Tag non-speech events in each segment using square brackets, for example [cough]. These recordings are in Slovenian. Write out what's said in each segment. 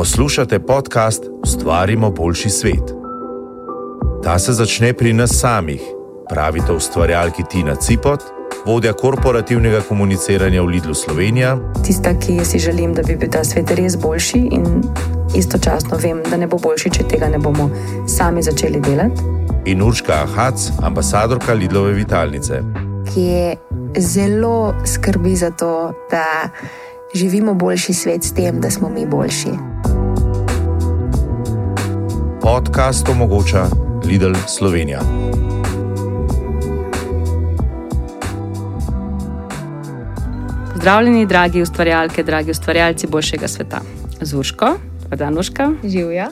Poslušate podcast Ustvarimo boljši svet. Ta se začne pri nas samih, pravita ustvarjalki Tina Cipot, vodja korporativnega komuniciranja v Lidlu Slovenija. Tista, ki si želim, da bi bil ta svet res boljši, in istočasno vem, da ne bo boljši, če tega ne bomo sami začeli delati. In Urška Ahac, ambasadorka Lidlove Vitalnice. Ki je zelo skrbi za to, da živimo boljši svet s tem, da smo mi boljši. Podcast omogoča Lidl Slovenija. Pozdravljeni, dragi ustvarjalke, dragi ustvarjalci boljšega sveta. Zurško, Danuška. Živja.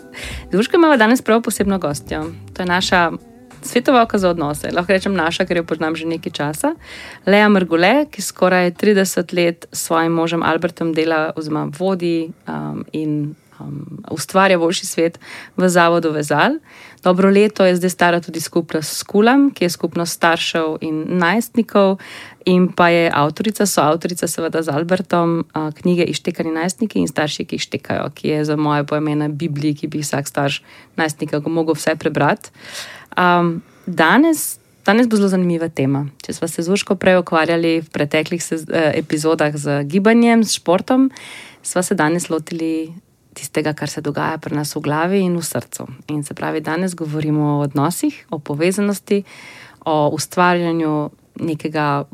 Zurško imamo danes prav posebno gostjo. To je naša svetovalka za odnose, lahko rečem naša, ker jo poznam že nekaj časa. Lea Mrgule, ki skoraj 30 let s svojim možem Albertom dela, oziroma vodi um, in um, ustvarja boljši svet v Zavodu Vezal. Dobro leto je zdaj stara tudi skupnost Skulam, ki je skupnost staršev in najstnikov, in pa je avtorica, soavtorica, seveda z Albertom, uh, knjige Ištekani najstniki in starši, ki ištekajo, ki je za moje pojmene Biblija, ki bi vsak starš najstnika mogel vse prebrati. Um, danes. Danes bo zelo zanimiva tema. Če smo se z Urško prej ukvarjali v preteklih se, eh, epizodah z gibanjem, s športom, smo se danes lotili tistega, kar se dogaja pri nas v glavi in v srcu. In se pravi, danes govorimo o odnosih, o povezanosti, o ustvarjanju nekega,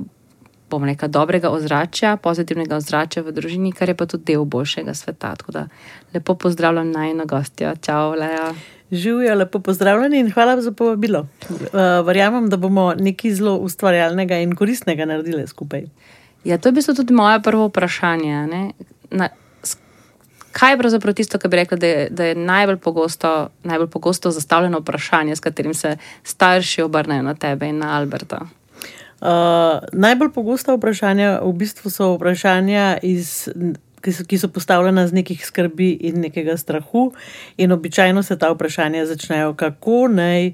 bomo rekel, dobrega ozračja, pozitivnega ozračja v družini, kar je pa tudi del boljšega sveta. Tako da lepo pozdravljam najno gostjo. Čau, Leja. Živijo, lepo pozdravljeni in hvala za povabilo. Uh, verjamem, da bomo nekaj zelo ustvarjalnega in koristnega naredili skupaj. Ja, to je bilo tudi moje prvo vprašanje. Na, kaj je pravzaprav tisto, kar bi rekla, da je, da je najbolj, pogosto, najbolj pogosto zastavljeno vprašanje, s katerim se starši obrnejo na tebe in na Alberta? Uh, najbolj pogosta vprašanja v bistvu so vprašanja iz ki so, ki so postavljena z nekih skrbi in nekega strahu, in običajno se ta vprašanja začnejo, kako naj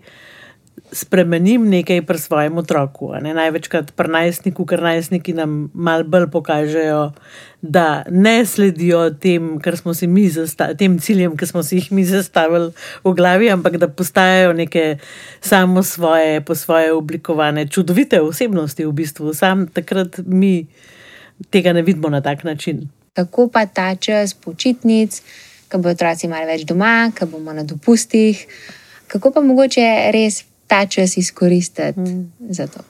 spremenim nekaj pri svojem otroku. Največkrat pri najstniku, ker najstniki nam mal bolj pokažejo, da ne sledijo tem, tem ciljem, ki smo si jih mi zastavili v glavi, ampak da postajajo neke samo svoje, po svoje oblikovane, čudovite osebnosti v bistvu. Sam takrat mi tega ne vidimo na tak način kako pa ta čas počitnic, ko bo otroci malo več doma, ko bomo na dopustih, kako pa mogoče res ta čas izkoristiti mm. za to.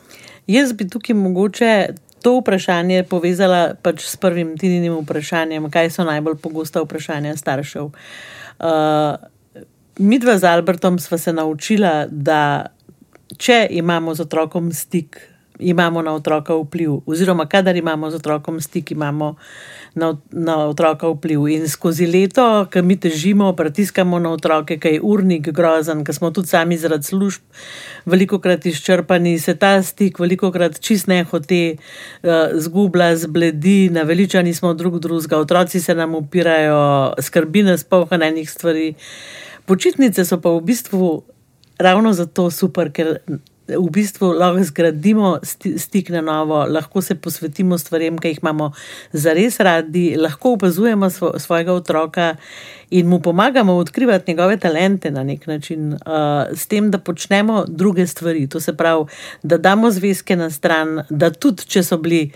Jaz bi tukaj mogoče to vprašanje povezala pač s prvim tininim vprašanjem, kaj so najbolj pogosta vprašanja staršev. Uh, mi dva z Albertom sva se naučila, da če imamo z otrokom stik, imamo na otroka vpliv, oziroma kadar imamo z otrokom stik, imamo na, na otroka vpliv. In skozi leto, ki mi težimo, pritiskamo na otroke, ki je urnik grozen, ki smo tudi sami zaradi služb veliko krat izčrpani, se ta stik veliko krat čist ne hote, uh, zgubla, zbledi, naveličani smo drug drugega, otroci se nam upirajo, skrbi nas polhanenih stvari. Počitnice so pa v bistvu ravno zato super, ker v bistvu lahko zgradimo stik na novo, lahko se posvetimo stvarem, ki jih imamo zares radi, lahko opazujemo svo, svojega otroka in mu pomagamo odkrivati njegove talente na nek način, uh, s tem, da počnemo druge stvari. To se pravi, da damo zvezke na stran, da tudi če so bili.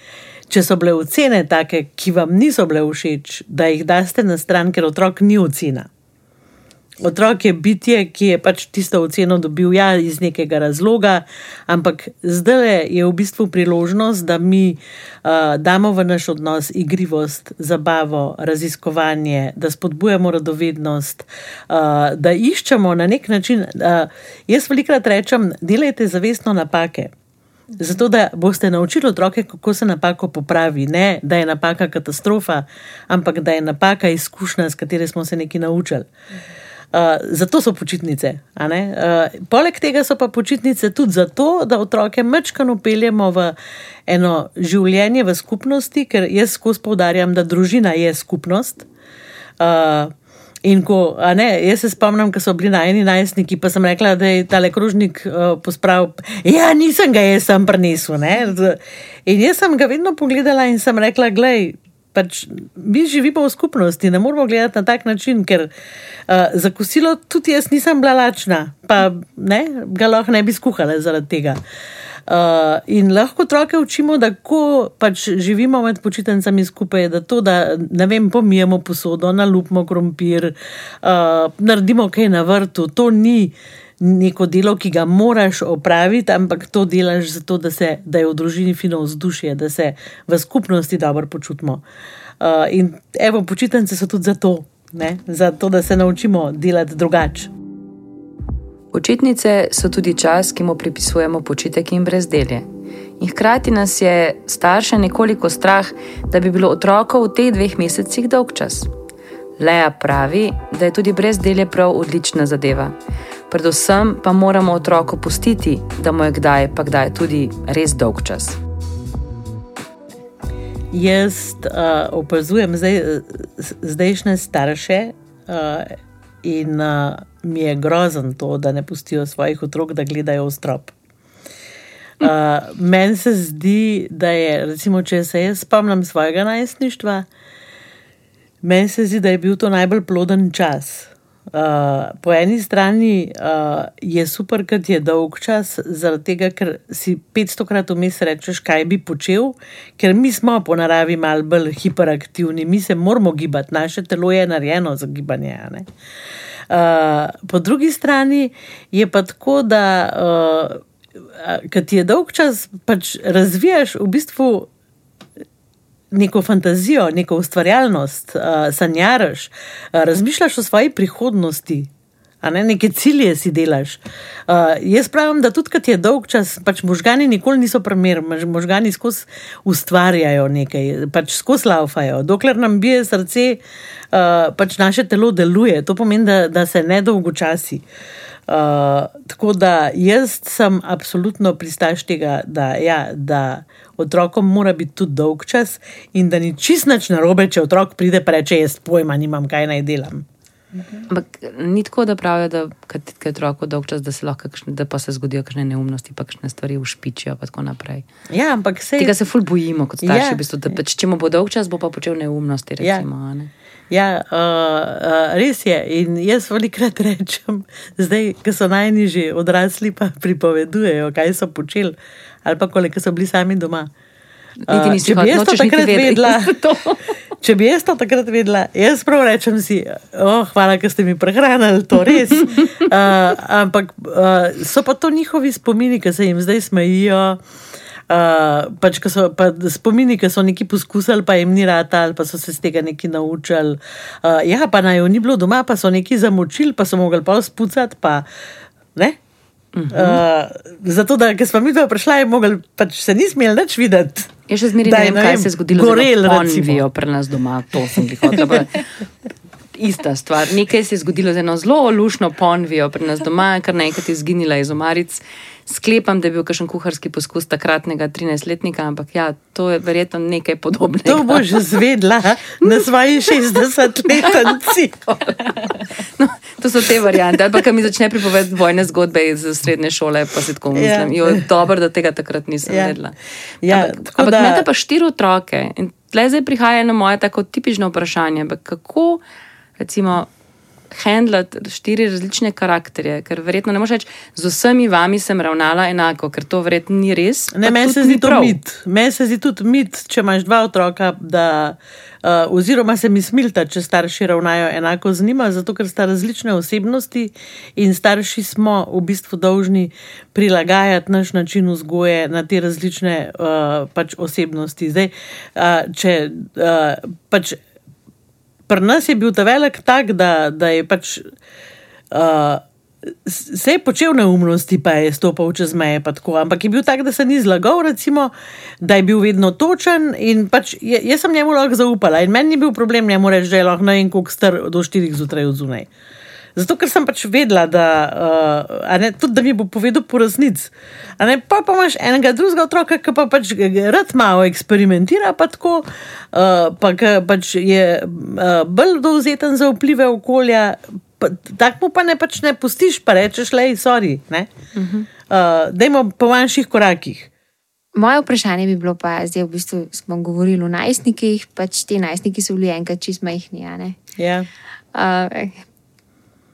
Če so bile ocene take, ki vam niso bile všeč, da jih daste na stran, ker otrok ni ocena. Otrok je bitje, ki je pač tisto oceno dobil ja, iz nekega razloga, ampak zdaj je v bistvu priložnost, da mi uh, damo v naš odnos igrivost, zabavo, raziskovanje, da spodbujamo radovednost, uh, da iščemo na nek način. Uh, jaz velikrat rečem, delajte zavestno napake. Zato, da boste naučili otroke, kako se napako popravi. Ne, da je napaka katastrofa, ampak da je napaka izkušnja, s katero smo se nekaj naučili. Uh, zato so počitnice. Uh, poleg tega so pa počitnice tudi zato, da otroke mečkano peljemo v eno življenje v skupnosti, ker jaz skozi poudarjam, da družina je skupnost. Uh, in ko, ne, jaz se spomnim, ko so bili najni najstniki, pa sem rekla, da je tale krožnik uh, pospravil. Ja, nisem ga jaz sem prinesel. In jaz sem ga vedno pogledala in sem rekla, gledaj pač mi živimo v skupnosti, ne moramo gledati na tak način, ker uh, za kosilo tudi jaz nisem bila lačna, pa ne, ga lahko ne bi skuhala zaradi tega. Uh, in lahko otroke učimo, da ko pač živimo med počitnicami skupaj, da to, da ne vem, pomijemo posodo, nalupimo krompir, uh, naredimo kaj na vrtu, to ni neko delo, ki ga moraš opraviti, ampak to delaš zato, da, se, da je v družini fino vzdušje, da se v skupnosti dobro počutimo. Uh, in evo, počitnice so tudi zato, ne? zato, da se naučimo delati drugače. Počitnice so tudi čas, ki mu pripisujemo počitek in brezdelje. In hkrati nas je starše nekoliko strah, da bi bilo otroko v teh dveh mesecih dolg čas. Leja pravi, da je tudi brezdelje prav odlična zadeva. Predvsem pa moramo otroko pustiti, da mu je kdaj pa kdaj tudi res dolg čas. Jaz uh, opazujem zdaj, zdajšnje starše uh, in uh, mi je grozen to, da ne pustijo svojih otrok, da gledajo v strop. Uh, Meni se zdi, da je, recimo, če se jaz spomnim svojega najstništva, meni se zdi, da je bil to najbolj ploden čas. Uh, po eni strani uh, je super, ker je dolg čas, zaradi tega, ker si 500 krat vmes rečeš, kaj bi počel, ker mi smo po naravi malo bolj hiperaktivni, mi se moramo gibati, naše telo je narejeno za gibanje. Uh, po drugi strani je pa tako, da uh, kad ti je dolg čas, pač razvijaš v bistvu neko fantazijo, neko ustvarjalnost, uh, sanjaraš, uh, razmišljaš o svoji prihodnosti. Ne, neke cilje si delaš. Uh, jaz pravim, da tudi, kad je dolg čas, pač možgani nikoli niso primer, možgani skozi ustvarjajo nekaj, pač skozi laufajo. Dokler nam bije srce, uh, pač naše telo deluje, to pomeni, da, da se ne dolgočasi. Uh, tako da jaz sem absolutno pristaš tega, da, ja, da otrokom mora biti tudi dolg čas in da ni čist nič narobe, če otrok pride in reče: Jaz pojma, nimam kaj naj delam. Ampak ni tako, da pravijo, da je otrok dolg čas, da se lahko, kakšne, da pa se zgodijo kakšne neumnosti, pa kakšne stvari ušpičijo. Ja, ampak se. Tega se ful bojimo kot starši, ja. v bistvu, da pač, če mu bo dolg čas, bo pa počel neumnosti. Ja. Recimo, ja. ne? Ja, uh, uh, res je. In jaz velikrat rečem, zdaj, ko so najnižji odrasli, pa [laughs] pripovedujejo, kaj so počeli, ali pa koliko so bili sami doma. Uh, če bi takrat vedela, [laughs] [laughs] če bi jaz to takrat vedela, jaz prav rečem si, oh, hvala, ker ste mi prehranili, to res. Uh, ampak uh, so pa to njihovi spomini, ki se jim zdaj smejijo. Uh, pač, so, pa spomini, ki so neki poskusili, pa jim ni rata, ali pa so se z tega nekaj naučili. Uh, ja, pa naj jo ni bilo doma, pa so neki zamočili, pa so mogli pa spucati. Pa, ne? Uh -huh. uh, zato, da smo mi dva prišla, je mogel, pač se ni smel več videti. Je še zmeraj ne vem, kaj se je zgodilo. Gorel, recimo, pri nas doma, to sem jih hotel. [laughs] Ista stvar. Nekaj se je zgodilo z eno zelo lušno ponvijo pri nas doma, kar naenkrat je izginila iz omaric. Sklepam, da je bil kakšen kuharski poskus takratnega 13-letnika, ampak ja, to je verjetno nekaj podobnega. To boš zvedla na svoji 60-letnici. no, to so te variante. Ali pa, ki mi začne pripovedati vojne zgodbe iz srednje šole, pa se tako mislim. Ja. Jo, dobro, da tega takrat nisem ja. vedela. Ja, ampak ampak da... imate pa štiri otroke in tle zdaj prihaja na moje tako tipično vprašanje. Kako, recimo, handlati štiri različne karakterje, ker verjetno ne moreš reči, z vsemi vami sem ravnala enako, ker to verjetno ni res. Ne, meni se zdi to mit. Meni se zdi tudi mit, če imaš dva otroka, da, uh, oziroma se mi smilta, če starši ravnajo enako z njima, zato ker sta različne osebnosti in starši smo v bistvu dolžni prilagajati naš način vzgoje na te različne uh, pač osebnosti. Zdaj, uh, če uh, pač pri nas je bil ta velik tak, da, da je pač. Uh, Se je počel neumnosti, pa je stopil čez meje. Ampak je bil tak, da se ni zlagal, recimo, da je bil vedno točen. Pač, jaz sem njemu lahko zaupala in meni ni bil problem njemu reči, da je lahko na en kok star do 4 zjutraj od zunaj. Zato, ker sem pač vedela, da, uh, ne, tudi, da mi bo povedal po resnici. Pa, pa imaš enega drugega otroka, ki pa pač rad malo eksperimentira, pa tako, uh, pa pač je uh, bolj dovzeten za vplive okolja. Tako pa ne pač ne pustiš, pa rečeš, le, sorry. Uh -huh. uh, Dajmo po manjših korakih. Moje vprašanje bi bilo pa, zdaj v bistvu smo govorili o najstnikih, pač ti najstniki so bili enkrat čist majhni. ne? Ja. Uh,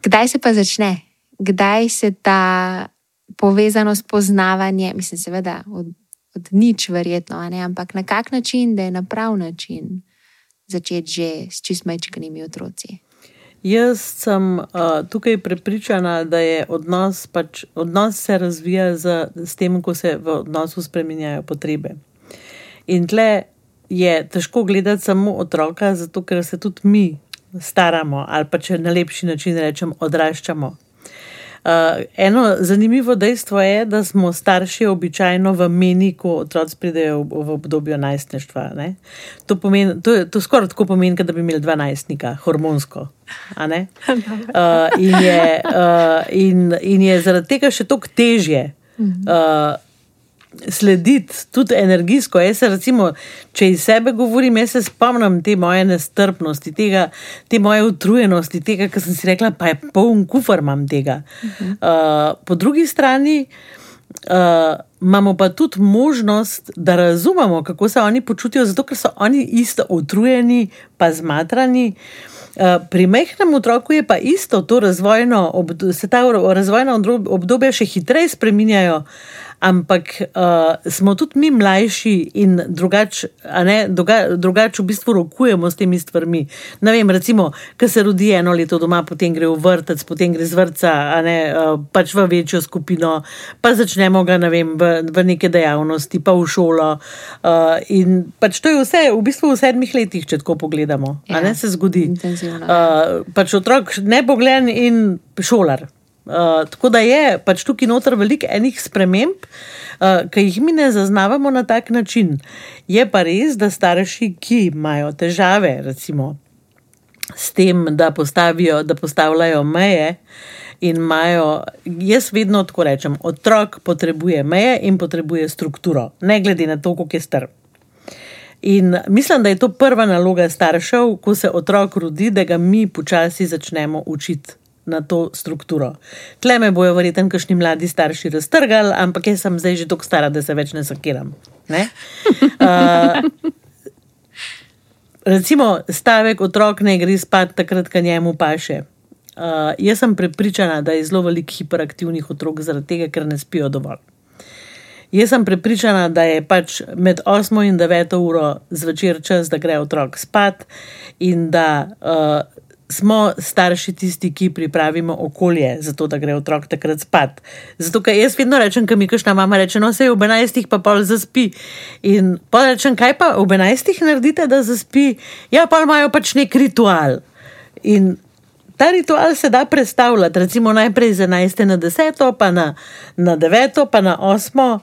kdaj se pa začne? Kdaj se ta povezanost, poznavanje, mislim, seveda od, od nič, verjetno, ne? ampak na kak način, da je na prav način začeti že s čist majčkanimi otroci. Jaz sem uh, tukaj prepričana, da je odnos, pač, odnos se razvija z, s tem, ko se v odnosu spremenjajo potrebe. In tle je težko gledati samo otroka, zato ker se tudi mi staramo, ali pa če na lepši način rečem, odraščamo. Uh, eno zanimivo dejstvo je, da smo starši običajno v meni, ko otroci pridejo v, v obdobju najstništva. ne. To, pomeni, to, to skoraj tako pomeni, da bi imeli dva najstnika, hormonsko. Uh, in, je, uh, in, in je zaradi tega še toliko težje. Uh, Slediti tudi energijsko. Jaz se, recimo, če iz sebe govorim, jaz se spomnim te moje nestrpnosti, tega, te moje utrujenosti, tega, kar sem si rekla, pa je poln kufr imam tega. Uh, po drugi strani uh, imamo pa tudi možnost, da razumemo, kako se oni počutijo, zato ker so oni isto utrujeni, pa zmatrani. Uh, Pri mehkem otroku je pa isto to razvojno, obd- se ta razvojna obdobja še hitreje spreminjajo, ampak uh, smo tudi mi mlajši in drugače drugač v bistvu rokujemo s temi stvarmi. Ne vem, recimo, ko se rodi eno leto doma, potem gre v vrtec, potem gre z vrca, ne uh, pač v večjo skupino, pa začnemo ga ne vem, v, v neke dejavnosti, pa v šolo. Uh, in pač to je vse, v bistvu v sedmih letih, če tako pogledamo, ja, ne se zgodi. Uh, pač otrok nebogljen in šolar. Uh, tako da je pač tukaj noter veliko enih sprememb, uh, ki jih mi ne zaznavamo na tak način. Je pa res, da starši, ki imajo težave, recimo s tem, da, postavijo, da postavljajo meje. In imajo, jaz vedno tako rečem, otrok potrebuje meje in potrebuje strukturo, ne glede na to, koliko je star. In mislim, da je to prva naloga staršev, ko se otrok rodi, da ga mi počasi začnemo učiti na to strukturo. Tle me bojo verjetno kakšni mladi starši raztrgali, ampak jaz sem zdaj že tako stara, da se več ne sakiram. Ne? [laughs] Uh, recimo stavek otrok ne gre spat takrat, ko njemu paše. Uh, jaz sem prepričana, da je zelo veliko hiperaktivnih otrok zaradi tega, ker ne spijo dovolj. Jaz sem prepričana, da je pač med 8 in 9 uro zvečer čas, da gre otrok spat, in da uh, smo starši tisti, ki pripravimo okolje za to, da gre otrok takrat spat. Zato, ker jaz vedno rečem, kam mi kašna mama reče, no se je ob 11 pa pol zaspi. In pa rečem, kaj pa ob 11 naredite, da zaspi? Ja, pa imajo pač nek ritual. In ta ritual se da predstavljati, recimo najprej z 11 na 10, pa na, na 9, pa na 8.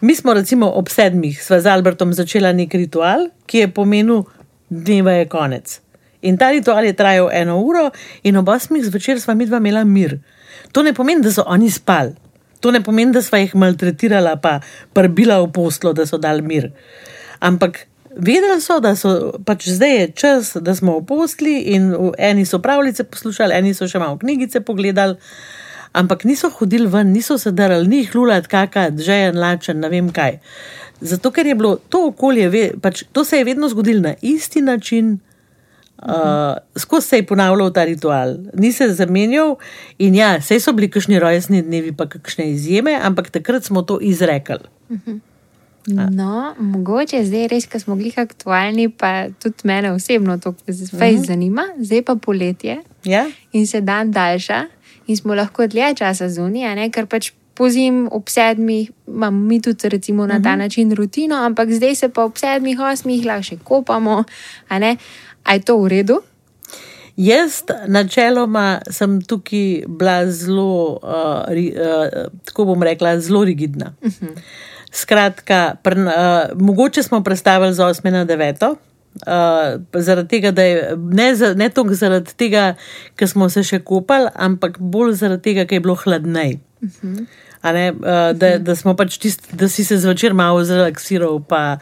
Mi smo recimo ob sedmih sva z Albertom začela nek ritual, ki je pomenil, dneva je konec. In ta ritual je trajal eno uro, in ob osmih zvečer sva mi dva imela mir. To ne pomeni, da so oni spali, to ne pomeni, da sva jih maltretirala, pa prbila v poslo, da so dali mir. Ampak vedeli so, da so pač zdaj je čas, da smo v posli, in eni so pravljice poslušali, eni so še malo knjigice pogledali. Ampak niso hodili ven, niso se darali, ni jih lulat, kakati, že je lačen, ne vem kaj. Zato, ker je bilo to okolje, pač, to se je vedno zgodilo na isti način, uh, skozi se je ponavljal ta ritual, ni se zamenjal. In ja, sej so bili kakšni rojstni dnevi, pa kakšne izjeme, ampak takrat smo to izrekli. No, mogoče zdaj res, ko smo glih aktualni, pa tudi mene osebno to zdaj Mhm. zanima, zdaj pa poletje Ja? in se dan daljša in smo lahko dlje časa zunaj, ker pač pozim ob sedmih, imamo mi tudi recimo na Mhm. ta način rutino, ampak zdaj se pa ob sedmih, osmih lahko še kopamo. A, je to v redu? Jaz, načeloma, sem tukaj bila zelo, uh, ri, uh, tako bom rekla, zelo rigidna. Uh -huh. Skratka, pr, uh, mogoče smo predstavili za 8 na 9. Uh, zaradi tega, da je ne, ne toliko zaradi tega, ker smo se še kopali, ampak bolj zaradi tega, ker je bilo hladneje. A Ne, uh, da, da, smo pač tist, da si se zvečer malo zrelaksiral, pa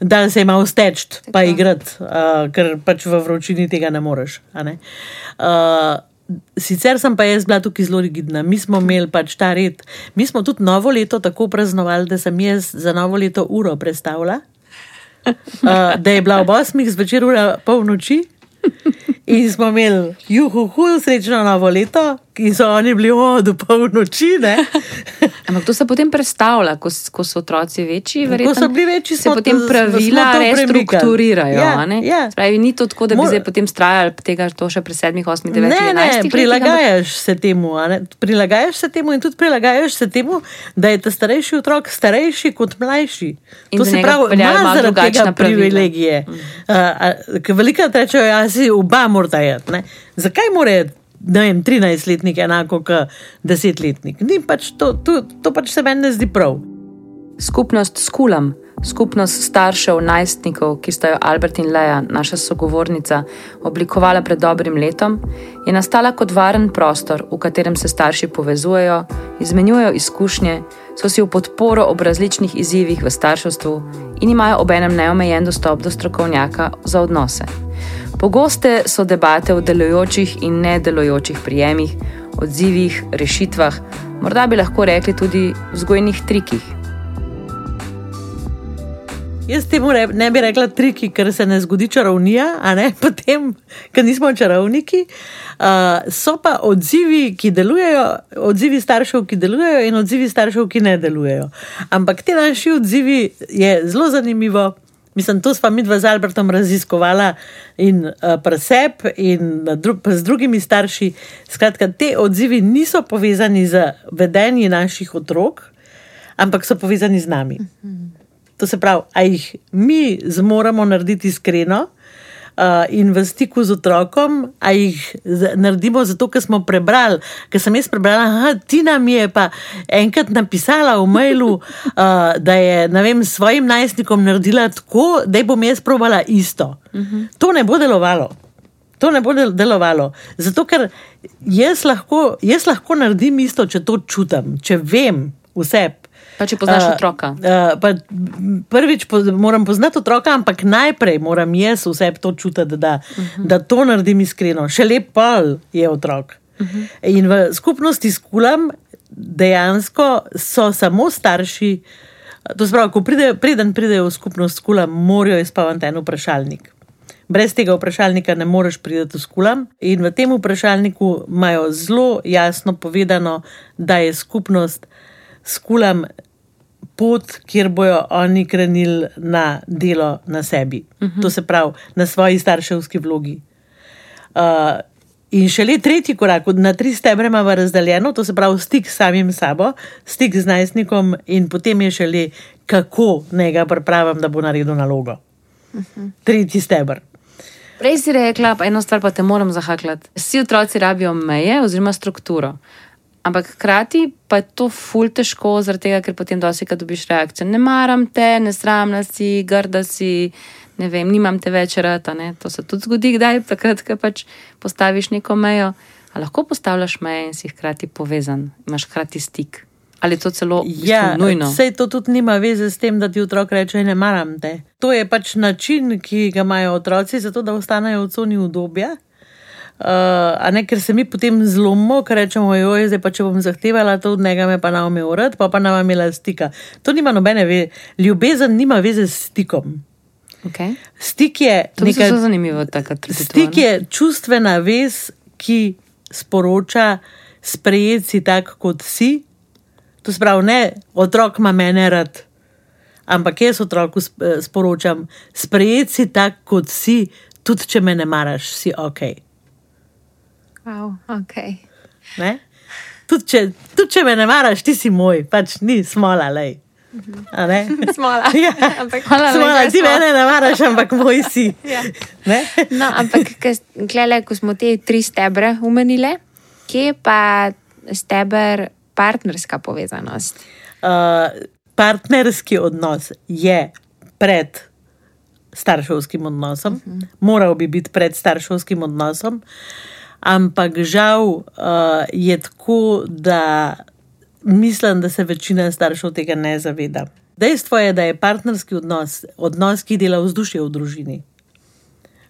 da se je malo steč, pa igrati, uh, ker pač v vročini tega ne moreš. Ne? Uh, sicer sem pa jaz bila tukaj zelo rigidna. Mi smo imeli pač ta red. Mi smo tudi novo leto tako praznovali, da sem jaz za novo leto uro predstavila, uh, da je bila ob 8. zvečer ura polnoči. In smo imeli, juhu, hudo srečno novo leto, ki so oni bili od polnoči. [laughs] Ampak to se potem predstavlja, ko, ko so otroci večji. Ko so bili večji, se potem pravila restrukturirajo. Ja, ja. Spravi, ni to tako, da bi Mor... zdaj potem trajali tega, to še pri sedmih, osmih, devetih letih. Ne, ne, prilagajaš se temu. Prilagajaš se temu in tudi prilagajaš se temu, da je ta starejši otrok starejši kot mlajši. In to se pravi, da ima zaradi tega privilegije. Mm. Uh, Velika rečejo, ja, si oba morata jeti. Zakaj morajo? ne vem, 13-letnik enako kot 10-letnik. Pač to, to, to pač se meni ne zdi prav. Skupnost Skulam, skupnost staršev najstnikov, ki sta jo Albert in Leja, naša sogovornica, oblikovala pred dobrim letom, je nastala kot varen prostor, v katerem se starši povezujejo, izmenjujejo izkušnje, so si v podporo ob različnih izzivih v starševstvu in imajo obenem neomejen dostop do strokovnjaka za odnose. Pogoste so debate o delujočih in nedelujočih prijemih, odzivih, rešitvah, morda bi lahko rekli tudi vzgojnih trikih. Jaz temu ne bi rekla triki, ker se ne zgodi čarovnija, ne [laughs] potem, ker nismo čarovniki. Uh, so pa odzivi, ki delujejo, odzivi staršev, ki delujejo, in odzivi staršev, ki ne delujejo. Ampak te naši odzivi je zelo zanimivo. Mislim, to smo mi dva z Albertom raziskovala in uh, preseb in dru z drugimi starši. Skratka, te odzivi niso povezani z vedenjem naših otrok, ampak so povezani z nami. To se pravi, a jih mi zmoremo narediti iskreno, uh, in v stiku z otrokom, a jih naredimo zato, ker smo prebrali. Ker sem jaz prebrala, da Tina mi je pa enkrat napisala v mailu, uh, [laughs] da je vem, svojim najstnikom naredila tako, da bom jaz probala isto. Uh -huh. To ne bo delovalo. To ne bo delovalo. Zato, ker jaz lahko, jaz lahko naredim isto, če to čutim, če vem vse. Pa če poznaš uh, otroka. Uh, prvič po, moram poznati otroka, ampak najprej moram jaz vse to čutiti, da, uh mhm. -huh. da to naredim iskreno. Še lep pol je otrok. Uh mhm. -huh. In v skupnosti s kulam dejansko so samo starši. To spravi, ko pride, preden pridejo v skupnost s kulam, morajo izpavati en vprašalnik. Brez tega vprašalnika ne moreš priti v skulam. In v tem vprašalniku imajo zelo jasno povedano, da je skupnost skulam pot, kjer bojo oni krenili na delo na sebi, uh mhm. -huh. to se pravi na svoji starševski vlogi. Uh, in šele tretji korak, na tri stebre imamo razdeljeno, to se pravi stik s samim sabo, stik z najstnikom, in potem je šele kako naj ga pripravim, da bo naredil nalogo. Uh mhm. -huh. Tretji stebr. Prej si rekla, pa eno stvar pa te moram zahakljati. Vsi otroci rabijo meje oziroma strukturo. Ampak hkrati pa je to ful težko, tega, ker potem dosti, ko dobiš reakcijo, ne maram te, ne sramna si, grda si, ne vem, nimam te več rata. Ne? To se tudi zgodi, kdaj takrat, ko pač postaviš neko mejo. A lahko postavljaš meje in si hkrati povezan, imaš hkrati stik. Ali to celo ja, nujno? Vse to tudi nima veze s tem, da ti otrok reče: Ne maram te. To je pač način, ki ga imajo otroci, zato da ostanejo v coni udobja. Uh, ne, ker se mi potem zlomimo, ker rečemo, oj, zdaj pa če bom zahtevala to od njega, me pa na ome urad, pa pa nam imela stika. To nima nobene veze, ljubezen nima veze s stikom. Okay. Stik je nekaj zelo zanimivega. Stik je čustvena vez, ki sporoča, sprejeti si tak, kot si. To spravi, ne, otrok ima mene rad, ampak jaz otroku sporočam, sprejeti si tak, kot si, tudi če me ne maraš, si ok. Wow, okay. Tudi če, tud, če me ne maraš, ti si moj, pač ni smola. Lej. [laughs] Smola. [laughs] Ja. Ampak, hvala, smola ti mene ne maraš, ampak moj si. [laughs] ja. no, ampak, gledaj, ko smo te tri stebre umenili, kje pa steber partnerska povezanost? Uh, partnerski odnos je pred starševskim odnosom, uh -huh. moral bi biti pred starševskim odnosom. Ampak žal uh, je tako, da mislim, da se večina staršev tega ne zaveda. Dejstvo je, da je partnerski odnos, odnos, ki dela vzdušje v družini.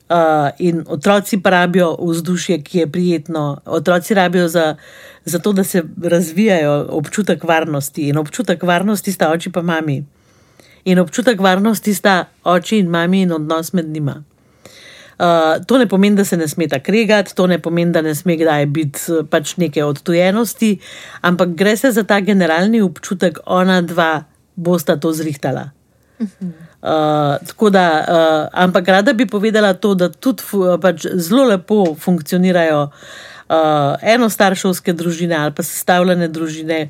Uh, in otroci rabijo vzdušje, ki je prijetno. Otroci rabijo za, za to, da se razvijajo občutek varnosti. In občutek varnosti sta oči pa mami. In občutek varnosti sta oči in mami in odnos med njima. Uh, to ne pomeni, da se ne smeta kregati, to ne pomeni, da ne sme kdaj biti pač neke odtujenosti, ampak gre se za ta generalni občutek, ona dva bosta to zrihtala. Uh, tako da, uh, ampak rada bi povedala to, da tudi pač zelo lepo funkcionirajo uh, enostarševske družine ali pa sestavljene družine,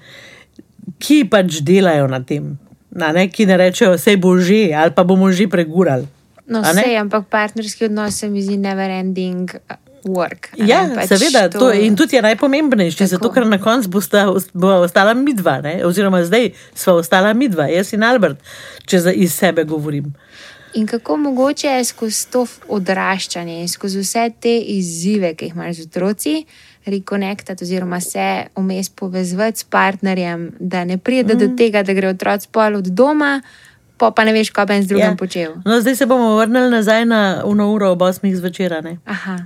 ki pač delajo na tem. Na ne, ki ne rečejo, vse bo že, ali pa bomo že pregurali. No, vse, ampak partnerski odnos se mi zdi never ending work. a Ja, ne, pač seveda, to, in tudi je najpomembnejši, Tako. zato ker na koncu bosta, bo ostala midva, ne? oziroma zdaj sva ostala midva, jaz in Albert, če za, iz sebe govorim. In kako mogoče je skozi to odraščanje in skozi vse te izzive, ki jih imaš z otroci, rekonektati oziroma se vmes povezati s partnerjem, da ne pride mm. do tega, da gre otrok pol od doma, pa pa ne veš, kaj bi en z drugim Ja. počel. No, zdaj se bomo vrnili nazaj na uno uro ob 8 zvečer.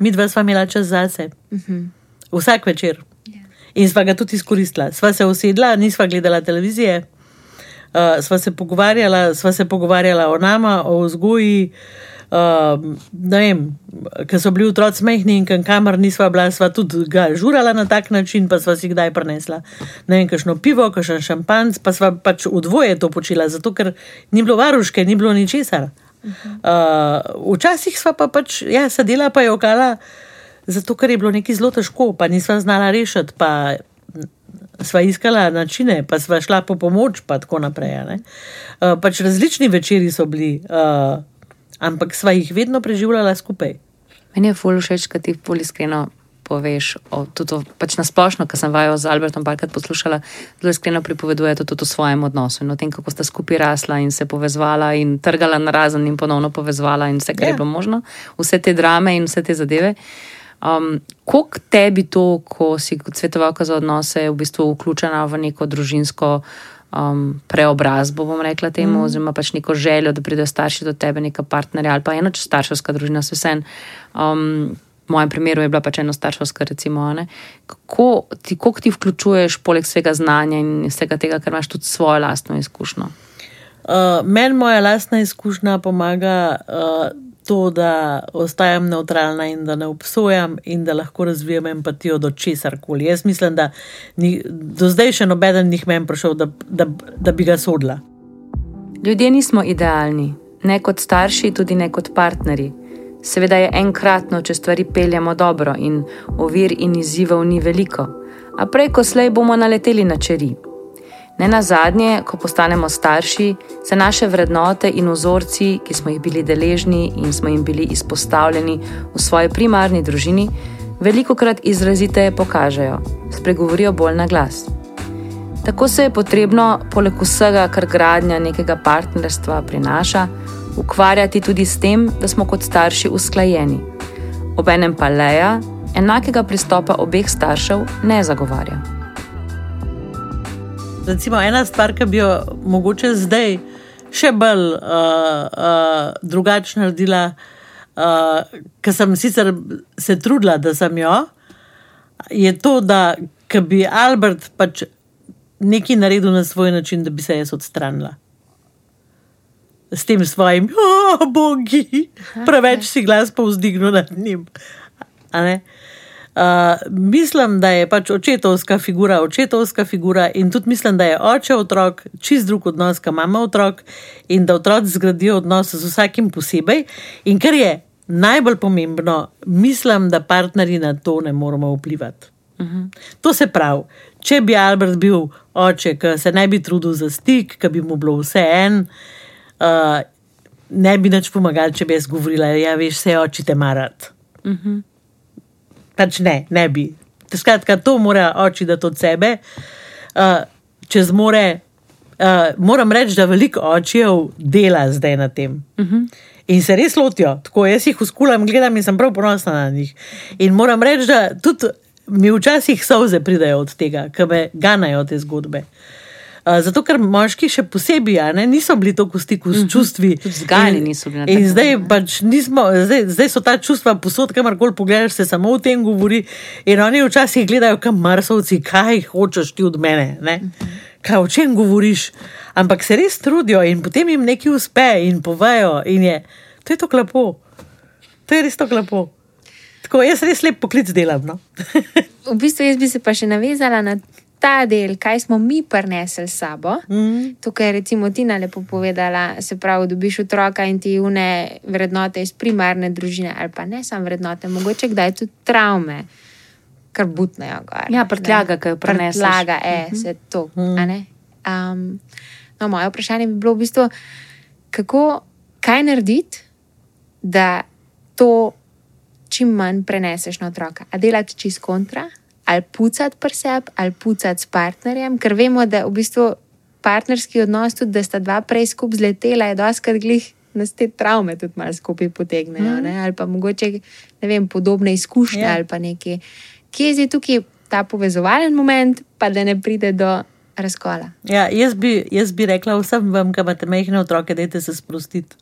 Mi dva sva imela čas zase, Uh -huh. vsak večer. Ja. In sva ga tudi izkoristila. Sva se usedla, nisva gledala televizije, uh, sva, se sva se pogovarjala o nama, o vzgoji. Uh, ne vem, ker so bili otroci mehni in kam- kamor nisva bila, sva tudi ga žurala na tak način, pa sva si kdaj prenesla. Ne vem, kakšno pivo, kakšen šampanc, pa sva pač v dvoje to počela, zato ker ni bilo varuške, ni bilo ničesar. Uh, včasih sva pa pač, ja, sedela pa je okala, zato ker je bilo nekaj zelo težko, pa nisva znala rešiti, pa sva iskala načine, pa sva šla po pomoč, pa tako naprej. ne. Uh, pač različni večeri so bili, uh, ampak sva jih vedno preživljala skupaj. Meni je ful všeč, kad ti ful iskreno poveš, o, tudi o, pač na splošno, ker sem vajo z Albertom parkrat poslušala, zelo iskreno pripovedujete tudi o svojem odnosu in o tem, kako sta skupaj rasla in se povezvala in trgala na razen in ponovno povezvala in vse, kar Ja. je bilo možno, vse te drame in vse te zadeve. Um, Koliko tebi to, ko si kot svetovalka za odnose v bistvu vključena v neko družinsko um, preobrazbo, bom rekla temu, mm. oziroma pač neko željo, da pridejo starši do tebe, neka partnerja ali pa ena starševska družina, se vsem. Um, v mojem primeru je bila pač ena starševska, recimo. ne. Kako ti, koliko ti vključuješ, poleg vsega znanja in vsega tega, ker imaš tudi svojo lastno izkušnjo? Uh, Meni moja lastna izkušnja pomaga uh, to, da ostajam neutralna in da ne obsojam in da lahko razvijem empatijo do česar koli. Jaz mislim, da ni, do zdaj še noben njih meni prišel, da, da, da bi ga sodila. Ljudje nismo idealni, ne kot starši, tudi ne kot partnerji. Seveda je enkratno, če stvari peljemo dobro in ovir in izzivov ni veliko, a prej ko slej bomo naleteli na čeri. Ne na zadnje, ko postanemo starši, se naše vrednote in vzorci, ki smo jih bili deležni in smo jim bili izpostavljeni v svoji primarni družini, veliko krat izraziteje pokažejo, spregovorijo bolj na glas. Tako se je potrebno, poleg vsega, kar gradnja nekega partnerstva prinaša, ukvarjati tudi s tem, da smo kot starši usklajeni. Obenem pa leja enakega pristopa obeh staršev ne zagovarja. Recimo, ena stvar, ki bi jo mogoče zdaj še bolj uh, uh, drugače naredila, uh, ker sem sicer se trudila, da sem jo, je to, da bi Albert pač nekaj naredil na svoj način, da bi se jaz odstranila. S tem svojim, oh, bogi, preveč si glas povzdignil nad njim. Uh, mislim, da je pač očetovska figura, očetovska figura, in tudi mislim, da je oče otrok čist drug odnos, kot mama otrok, in da otroci zgradijo odnos z vsakim posebej. In kar je najbolj pomembno, mislim, da partnerji na to ne moramo vplivati. Uh -huh. To se pravi, če bi Albert bil oče, ki se ne bi trudil za stik, ki bi mu bilo vse en, uh, ne bi nič pomagal, če bi jaz govorila, ja, veš, vse oči te marat. Uh -huh. Pač ne, ne bi. Skratka, to mora oči dati od sebe. Uh, če zmore, uh, moram reči, da veliko očev dela zdaj na tem. Uh -huh. In se res lotijo, tako jaz jih uskulam, gledam in sem prav ponosna na njih. In moram reči, da tudi mi včasih solze pridejo od tega, ki me ganajo te zgodbe. Uh, zato, ker moški še posebej a ne, niso bili tako v stiku s čustvi. Tudi vzgajani niso bili In zdaj, pač nismo, zdaj, zdaj so ta čustva posod, kamorkoli pogledaš, se samo o tem govori. In oni včasih gledajo, kam marsovci, kaj hočeš ti od mene, ne? kaj o čem govoriš. Ampak se res trudijo in potem jim nekaj uspe in povejo. In je, to je to lepo. To je res to lepo. Tako jaz res lep poklic delam. No? V bistvu jaz bi se pa še navezala na ta del, kaj smo mi prinesli s sabo. mm. Tukaj je recimo Tina lepo povedala, se pravi, dobiš otroka in ti une vrednote iz primarne družine, ali pa ne samo vrednote, mogoče kdaj tudi travme, kar butnejo. Gor, Ja, prtljaga, ki jo preneseš. Prtljaga, je, uh -huh. se to. a ne? Um, no, moje vprašanje bi bilo v bistvu, kako, kaj narediti, da to čim manj preneseš na otroka. A delati čist kontra, ali pucati pri sebi, ali pucati s partnerjem, ker vemo, da v bistvu partnerski odnos, tudi da sta dva prej skupaj zletela, je doskrat glih. Nas te travme tudi malo skupaj potegnejo, mm. ali pa mogoče ne vem, podobne izkušnje, Ja. ali pa nekaj. Kje je zdaj tukaj ta povezovalen moment, pa da ne pride do razkola? Ja, jaz, bi, jaz bi rekla vsem vam, ki imate majhne otroke, dajte se sprostiti.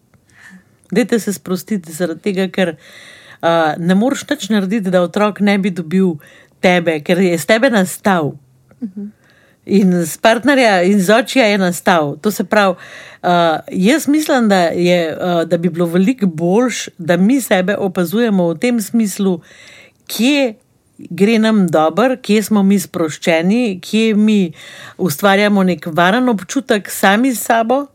Dajte se sprostiti zaradi tega, ker uh, ne moreš nič narediti, da otrok ne bi dobil tebe, ker je iz tebe nastal. In z partnerja in z očija je nastal. To se pravi, uh, jaz mislim, da, je, uh, da bi bilo veliko boljš, da mi sebe opazujemo v tem smislu, kje gre nam dobro, kje smo mi sproščeni, kje mi ustvarjamo nek varen občutek sami s sabo.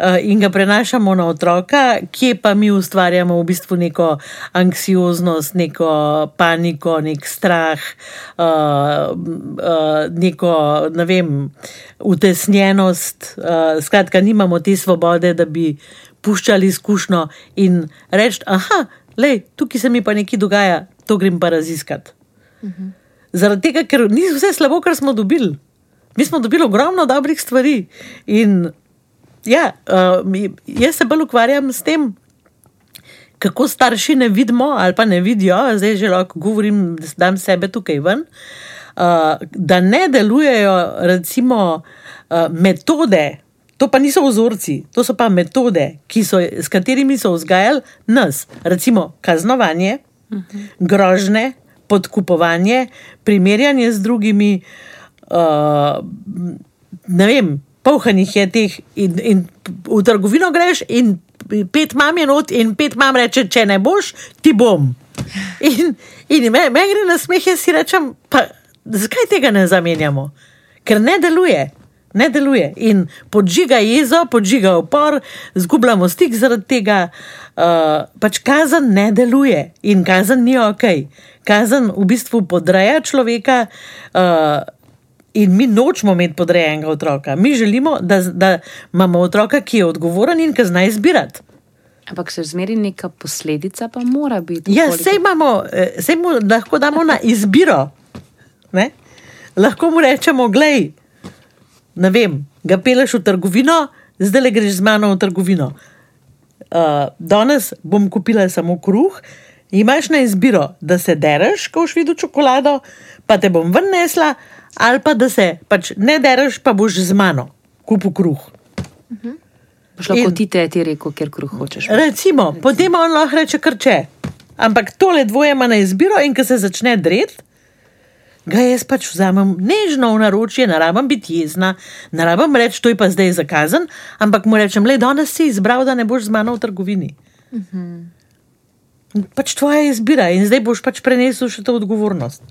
Uh, in ga prenašamo na otroka, kje pa mi ustvarjamo v bistvu neko anksioznost, neko paniko, nek strah, uh, uh, neko, ne vem, utesnjenost. Skratka, nimamo te svobode, da bi puščali izkušnjo in reči, aha, lej, tukaj se mi pa nekaj dogaja, to grem pa raziskati. Zaradi tega, ker ni vse slabo, kar smo dobili. Mi smo dobili ogromno dobrih stvari. In ja, uh, jaz se bolj ukvarjam s tem, kako starši ne vidimo ali pa ne vidijo, zdaj že lahko govorim, da dam sebe tukaj ven, uh, da ne delujejo recimo uh, metode. To pa niso vzorci, to so pa metode, so, s katerimi so vzgajali nas, recimo kaznovanje, grožne, podkupovanje, primerjanje z drugimi, uh, ne vem, polhanih je teh. In, in v trgovino greš in pet mam je not, in pet mam reče, če ne boš, ti bom. In, in me, me gre na smeh, jaz si rečem, pa zakaj tega ne zamenjamo? Ker ne deluje. Ne deluje in podžiga jezo, podžiga upor, zgubljamo stik zaradi tega. Uh, pač kazen ne deluje in kazen ni ok. Kazen v bistvu podreja človeka uh, in mi nočemo imeti podrejenega otroka. Mi želimo, da, da imamo otroka, ki je odgovoren in ki zna izbirati. Ampak se zmeri neka posledica, pa mora biti. Ja, sej imamo, eh, sej mu lahko damo na izbiro. Ne? Lahko mu rečemo, gledaj, ne vem, ga peleš v trgovino, zdaj le greš z mano v trgovino. Uh, danes bom kupila samo kruh, imaš na izbiro, da se dereš, ko boš videl čokolado, pa te bom ven nesla, ali pa da se pač ne dereš, pa boš z mano kupil kruh. Boš lahko ti te ti rekel, ker kruh hočeš. Recimo, potem on lahko reče, kar če. Ampak tole dvoje ima na izbiro, in ko se začne dret, ga jaz pač vzamem nežno v naročje, ne rabim biti jezna, ne rabim reči, to je pa zdaj zakazan, ampak mu rečem, le danes si izbral, da ne boš z mano v trgovini. In Pač tvoja izbira in zdaj boš pač prenesel še to odgovornost.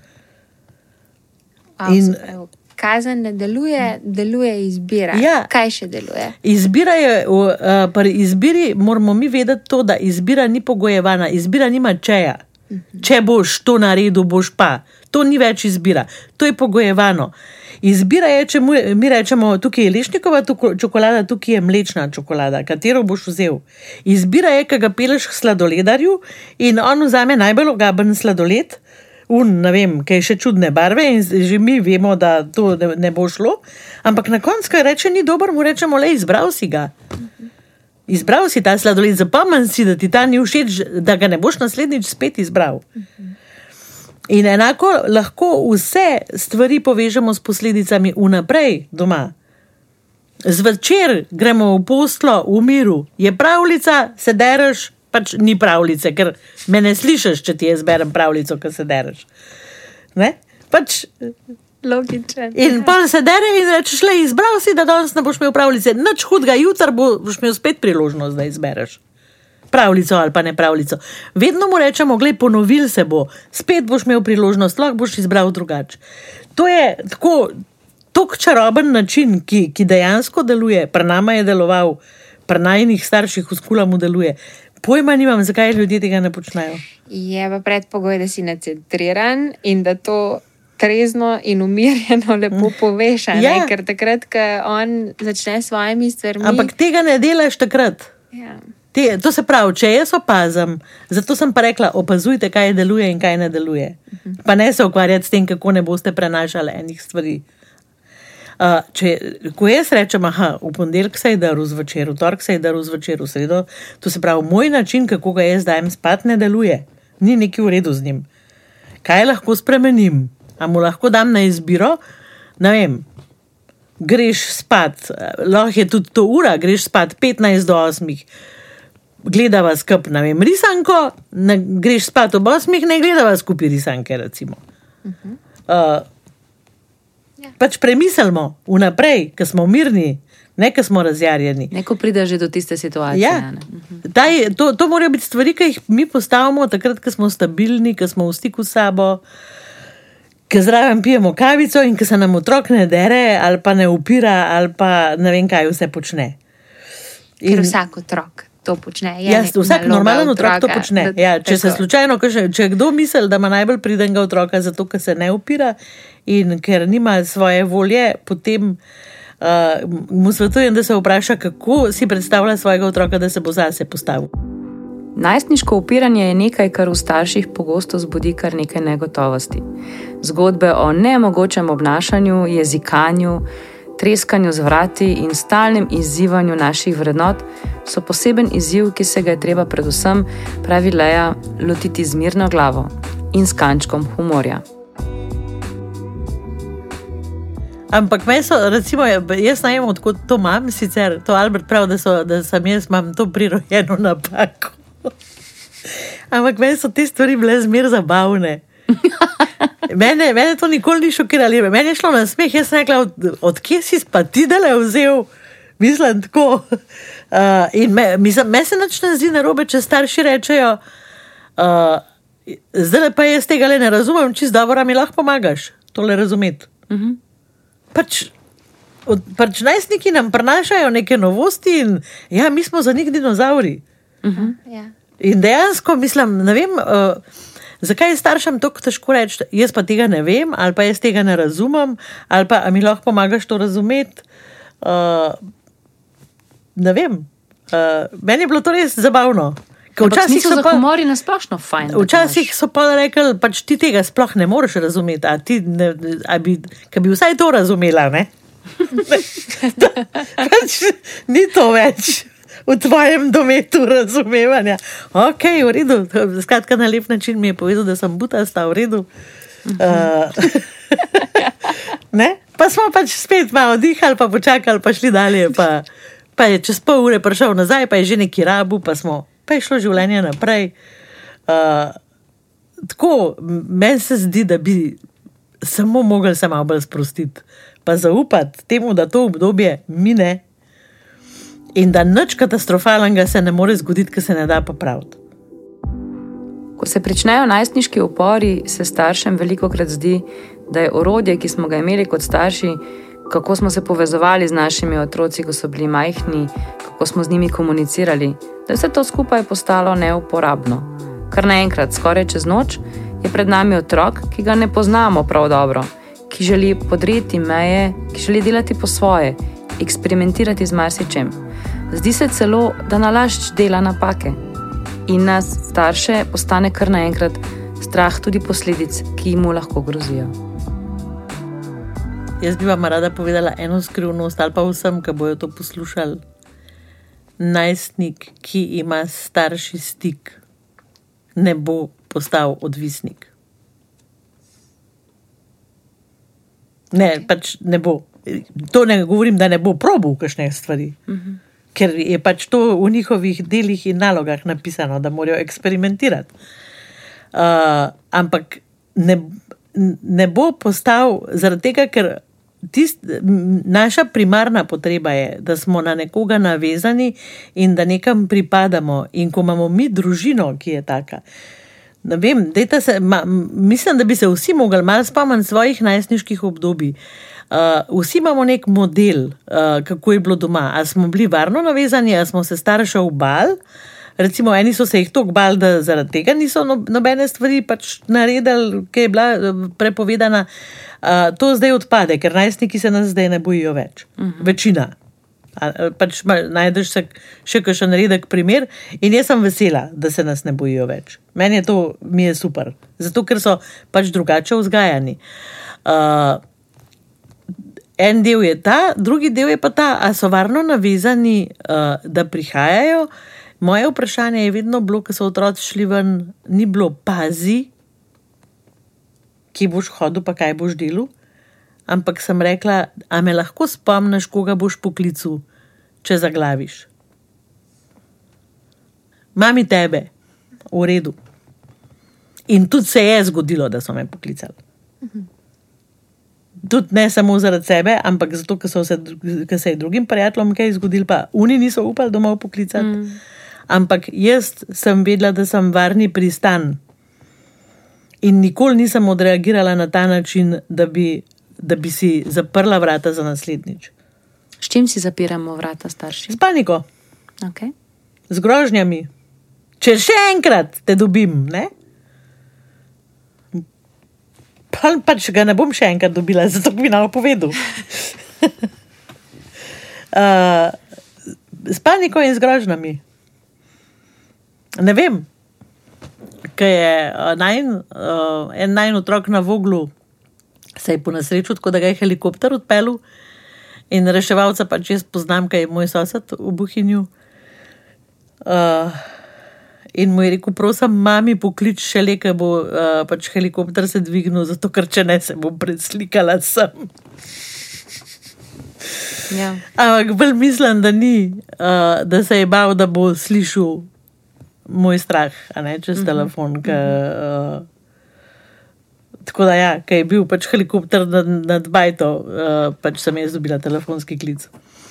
Wow, In- in... Kazen ne deluje, deluje izbira. Ja. Kaj še deluje? Izbira je, uh, pri izbiri moramo mi vedeti to, da izbira ni pogojevana, izbira nima čeja. Če boš to naredil, boš pa. To ni več izbira, to je pogojevano. Izbira je, če mu, mi rečemo, tukaj je lešnikova tuko- čokolada, tukaj je mlečna čokolada, katero boš vzel. Izbira je, ki ga peleš k sladoledarju in on vzame najbolj ogaben sladoled, un, ne vem, ki je še čudne barve in že mi vemo, da to ne, ne bo šlo. Ampak na koncu, ko reče, ni dober, mu rečemo, le izbral si ga. Izbral si ta sladoled, zapomni si, da ti ta ni všeč, da ga ne boš naslednjič spet izbral. In enako lahko vse stvari povežemo s posledicami vnaprej doma. Zvečer gremo v poslo v miru, je pravljica, se dereš, pač ni pravljice, ker me ne slišiš, če ti jaz berem pravljico, ki se dereš. Ne? Pač, Logičen. in pa se dere in rečeš, le izbral si, da danes ne boš imel pravljice, nič hudega, jutri bo- boš imel spet priložnost, da izbereš. Pravljico ali pa ne pravljico. Vedno mu rečemo, gledaj, ponovil se bo, spet boš imel priložnost, lahko boš izbral drugače. To je tako, tako čaroben način, ki, ki dejansko deluje, pri nama je deloval, pri najnih starših v skulamu deluje. Pojma nimam, zakaj ljudje tega ne počnejo. Je pa predpogoj, da si nacentriran in da to trezno in umirjeno lepo poveš. Ja. Ker takrat, ko on začne s svojimi stvarmi. Ampak tega ne delaš takrat. Ja. Te, to se pravi, če jaz opazim, zato sem pa rekla, opazujte, kaj deluje in kaj ne deluje. Pa ne se ukvarjati s tem, kako ne boste prenašali enih stvari. Uh, če, ko jaz rečem, da v ponedeljek se je daril zvečer, v torek se je daril zvečer, v sredo, to se pravi, moj način, kako ga jaz dajem spat, ne deluje. Ni neki v redu z njim. Kaj lahko spremenim? A mu lahko dam na izbiro? Ne vem, greš spat, eh, lahko je tudi to ura, greš spat 15 do 8, gledava skup, ne vem, risanko, ne, greš spat ob 8, ne gledava skupaj risanke, recimo. Uh, pač premislimo vnaprej, ker smo mirni, ne ker smo razjarjeni. Neko pride že do tiste situacije. Ja. ne. Daj, to, to morajo biti stvari, ki jih mi postavimo, takrat, ko smo stabilni, ko smo v stiku s sabo, ko zraven pijemo kavico in ko se nam otrok ne dere, ali pa ne upira, ali pa ne vem, kaj vse počne. Ker vsak otrok to počne. Je Jaz, nek vsak normalen otrok to otroka, počne. da- Ja, če se tako. slučajno, kaže, če kdo misli, da ima najbolj pridenega otroka, zato ker se ne upira in ker nima svoje volje, potem uh, mu svetujem, da se vpraša, kako si predstavlja svojega otroka, da se bo zase postavil. Najstniško upiranje je nekaj, kar v starših pogosto zbudi kar nekaj negotovosti. Zgodbe o nemogočem obnašanju, jezikanju, treskanju z vrati in stalnem izzivanju naših vrednot so poseben izziv, ki se ga je treba predvsem, pravi Leja, lotiti z mirno glavo in s kančkom humorja. Ampak meni so, recimo, jaz najem, odkot to imam, sicer to Albert pravi, da, so, da sem jaz imam to prirojeno napako. [laughs] Ampak meni so te stvari bile zmer zabavne. Mene, mene to nikoli ni šokiralo, meni je šlo na smeh, jaz sem rekla, od, odkje si pa ti dele vzel, mislim tako. Uh, in me, mislim, me se nič ne zdi narobe, če starši rečejo, uh, zdaj pa jaz tega le ne razumem, čist dobro, mi lahko pomagaš tole razumeti. Pač, od, pač najstniki nam prenašajo neke novosti, in ja, mi smo za njih dinozauri. Ja. In dejansko mislim, ne vem, uh, zakaj je staršem tako težko reči, jaz pa tega ne vem, ali pa jaz tega ne razumem, ali pa mi lahko pomagaš to razumeti. Uh, ne vem. Uh, meni je bilo to res zabavno. Včasih so pa. humor in nasplošno fajn. da Včasih so pa rekli, pač ti tega sploh ne moreš razumeti, a ti ne, a bi, bi vsaj to razumela. Ne? [laughs] pač, ni to več v tvojem dometu razumevanja. Ok, v redu, skratka, na lep način mi je povedal, da sem butasta v redu. Uh, [laughs] ne? Pa smo pač spet malo dihali, pa počakali, pa šli dalje. Pa, pa je čez pol ure prišel nazaj, pa je že neki rabu, pa, smo, pa je šlo življenje naprej. Uh, tako, meni se zdi, da bi samo mogli se malo bolj sprostiti, pa zaupati temu, da to obdobje mine in da nič katastrofalnega se ne more zgoditi, ker se ne da popraviti. Ko se pričnejo najstniški upori, se staršem veliko krat zdi, da je orodje, ki smo ga imeli kot starši, kako smo se povezovali z našimi otroci, ko so bili majhni, kako smo z njimi komunicirali, da je vse to skupaj postalo neuporabno. Kar naenkrat, skoraj čez noč, je pred nami otrok, ki ga ne poznamo prav dobro, ki želi podreti meje, ki želi delati po svoje, eksperimentirati z marsičem. Zdi se celo, da nalašč dela napake in nas, starše, postane kar naenkrat strah tudi posledic, ki mu lahko grozijo. Jaz bi vam rada povedala eno skrivnost, ali pa vsem, ki bojo to poslušali. Najstnik, ki ima starši stik, ne bo postal odvisnik. Ne, pač ne bo. To ne govorim, da ne bo probil kakšne stvari. Uh -huh. Ker je pač to v njihovih delih in nalogah napisano, da morajo eksperimentirati. Uh, ampak ne, ne bo postal zaradi tega, ker tist, naša primarna potreba je, da smo na nekoga navezani in da nekam pripadamo. In ko imamo mi družino, ki je taka. Vem, se, ma, mislim, da bi se vsi mogli malo spomniti svojih najstniških obdobij. Uh, vsi imamo nek model, uh, kako je bilo doma. Ali smo bili varno navezani, ali smo se starše obali. Recimo, eni so se jih tako bali, da zaradi tega niso no, nobene stvari pač naredili, ki je bila uh, prepovedana. Uh, to zdaj odpade, ker najstniki se nas zdaj ne bojijo več. Uh mhm. -huh. Večina. Pač najdeš se še kakšen redek primer, in jaz sem vesela, da se nas ne bojijo več. Meni je to mi je super, zato ker so pač drugače vzgajani. Uh, en del je ta, drugi del je pa ta, ali so varno navezani, uh, da prihajajo. Moje vprašanje je vedno bilo, ko so otroci šli ven, ni bilo pazi, kje boš hodil, pa kaj boš delal. Ampak sem rekla, a me lahko spomniš, koga boš poklical, če zaglaviš. Mami tebe, v redu. In tudi se je zgodilo, da so me poklicali. Tudi ne samo zaradi sebe, ampak zato, ker se, se je drugim prijateljem kaj zgodilo, pa oni niso upali domov poklicati. Mm. Ampak jaz sem vedela, da sem varni pristan. In nikoli nisem odreagirala na ta način, da bi, da bi si zaprla vrata za naslednjič. S čim si zapiramo vrata, starši? S paniko. Okay. Z grožnjami. Če še enkrat te dobim, ne? Pa, pač ga ne bom še enkrat dobila, [laughs] zato bi nam povedal. [laughs] uh, s paniko in z grožnjami. Ne vem, kaj je uh, najn, uh, en najn otrok na voglu, se je po nesreču, tako da ga je helikopter odpeljal in reševalca pač jaz poznam, kaj je moj sosed v Buhinju. Uh, in mu je rekel, prosim, mami, poklič še le, ker bo uh, pač helikopter se dvignil, zato ker če ne se bom predslikala sem. Ja. Ampak bolj mislim, da ni, uh, da se je bal, da bo slišal moj strah, ne, čez mm -hmm. telefon. Ka, uh, tako da, ja, ki je bil pač helikopter nad, nad Bajto, uh, pač sem jaz dobila telefonski klic.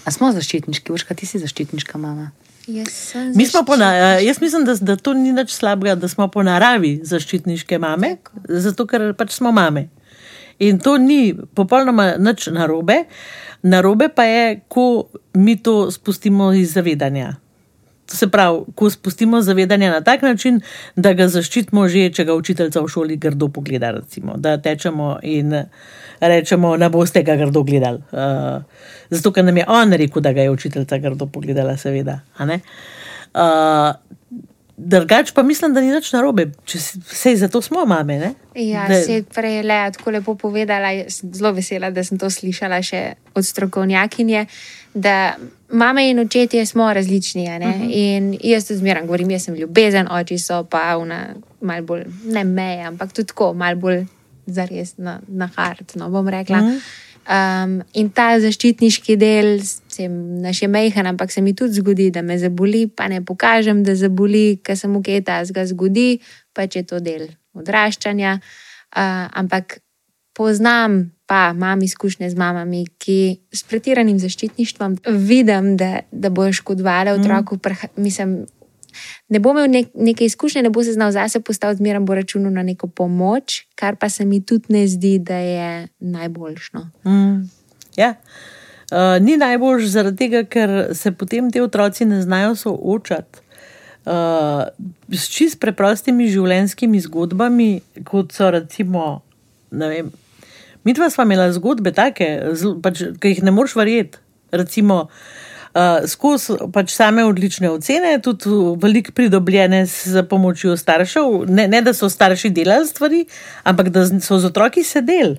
A smo zaščitniški, veš, kaj ti si zaščitniška mama? Mi smo po naravi, jaz mislim, da, da to ni nič slabega, da smo po naravi zaščitniške mame, zato ker pač smo mame. In to ni popolnoma nič narobe, narobe pa je, ko mi to spustimo iz zavedanja. Se pravi, ko spustimo zavedanje na tak način, da ga zaščitimo že, če ga učiteljica v šoli grdo pogleda, recimo, da tečemo in rečemo, ne boste ga grdo gledali. Uh, zato, ker nam je on rekel, da ga je učiteljica grdo pogledala, seveda. Uh, Drugač pa mislim, da ni nič narobe, če se zato smo mame. Ne? Ja, da... se prej le tako lepo povedala. Zelo vesela, da sem to slišala še od strokovnjakinje. Da mame in očetje smo različni. Uh mhm. -huh. In jaz to zmeraj govorim, jaz sem ljubezen, oči so pa una, malo bolj ne meje, ampak tudi tako, malo bolj zares na, na hart. No, bom rekla. Uh mhm. -huh. Um, in ta zaščitniški del, se naš je mehen, ampak se mi tudi zgodi, da me zaboli, pa ne pokažem, da zaboli, ker se mu kaj ta zgodi, pa če je to del odraščanja. Uh, ampak poznam, pa imam izkušnje z mamami, ki s pretiranim zaščitništvom vidim, da, da bojo škodovali otroku. Mm. Mislim, ne bo imel nek, neke izkušnje, ne bo se znal zase postaviti, zmeraj bo računal na neko pomoč, kar pa se mi tudi ne zdi, da je najboljšno. Mm. Ja. Uh, ni najboljš zaradi tega, ker se potem ti otroci ne znajo soočati uh, s čist preprostimi življenjskimi zgodbami, kot so recimo. Mi dva smo imeli zgodbe, take, pač, ki jih ne moreš verjeti. Recimo, uh, skozi pač same odlične ocene, tudi veliko pridobljene z pomočjo staršev. Ne, ne da so starši delali stvari, ampak da so z otroki sedeli.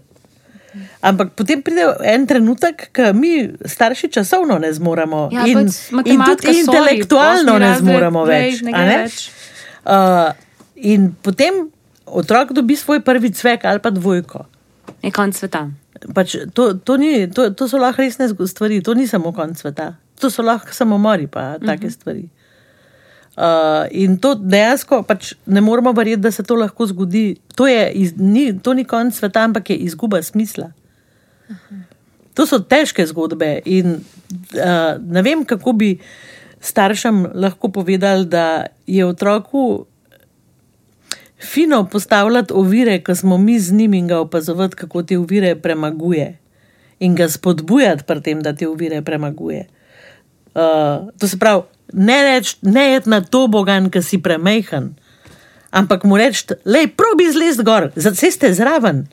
Ampak potem pride en trenutek, ko mi, starši, časovno ne zmoremo ja, in, in tudi intelektualno ne zmoremo več. Ne več. Uh, in potem otrok dobi svoj prvi cvek ali pa dvojko. Je konc sveta. pač to, to, ni, to, to so lahko resne stvari, to ni samo konc sveta, to so lahko samomori, pa take uh -huh. stvari. Uh, in to dejansko pač ne moramo verjeti, da se to lahko zgodi. To, je, iz, ni, to ni konc sveta, ampak je izguba smisla. To so težke zgodbe. In uh, ne vem, kako bi staršem lahko povedali, da je otroku fino postavljati ovire, ko smo mi z njim in ga opazovati, kako te ovire premaguje. In ga spodbujati pri tem, da te ovire premaguje. Uh, to se pravi, ne reči, ne je na to bogan, ki si premehen, ampak mu reči, lej, probi zlez gor, zaceste zraven.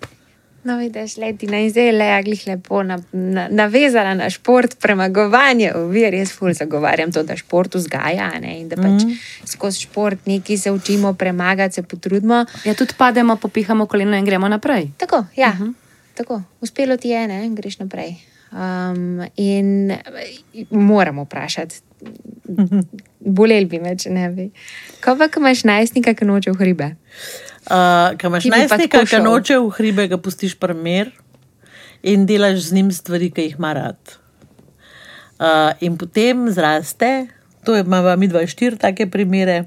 No, vidiš, letina in zdaj le aglih lepo na, na, navezala na šport, premagovanje ovir. Jaz ful zagovarjam to, da šport vzgaja ne? in da pač mm -hmm. skozi šport nekaj se učimo premagati, se potrudimo. Ja, tudi pademo, popihamo koleno in gremo naprej. Tako, ja, uh -huh. tako. uspelo ti je, ne? greš naprej. Um, in eh, moramo vprašati, bolel bi me, če ne bi. Ko pa imaš najstnika, ki noče v hribe. Uh, Kaj imaš Ki bi pa najstnika, ki noče v hribe, ga pustiš primer in delaš z njim stvari, ki jih ima rad. Uh, in potem zraste, to je- imamo mi dva štiri take primere.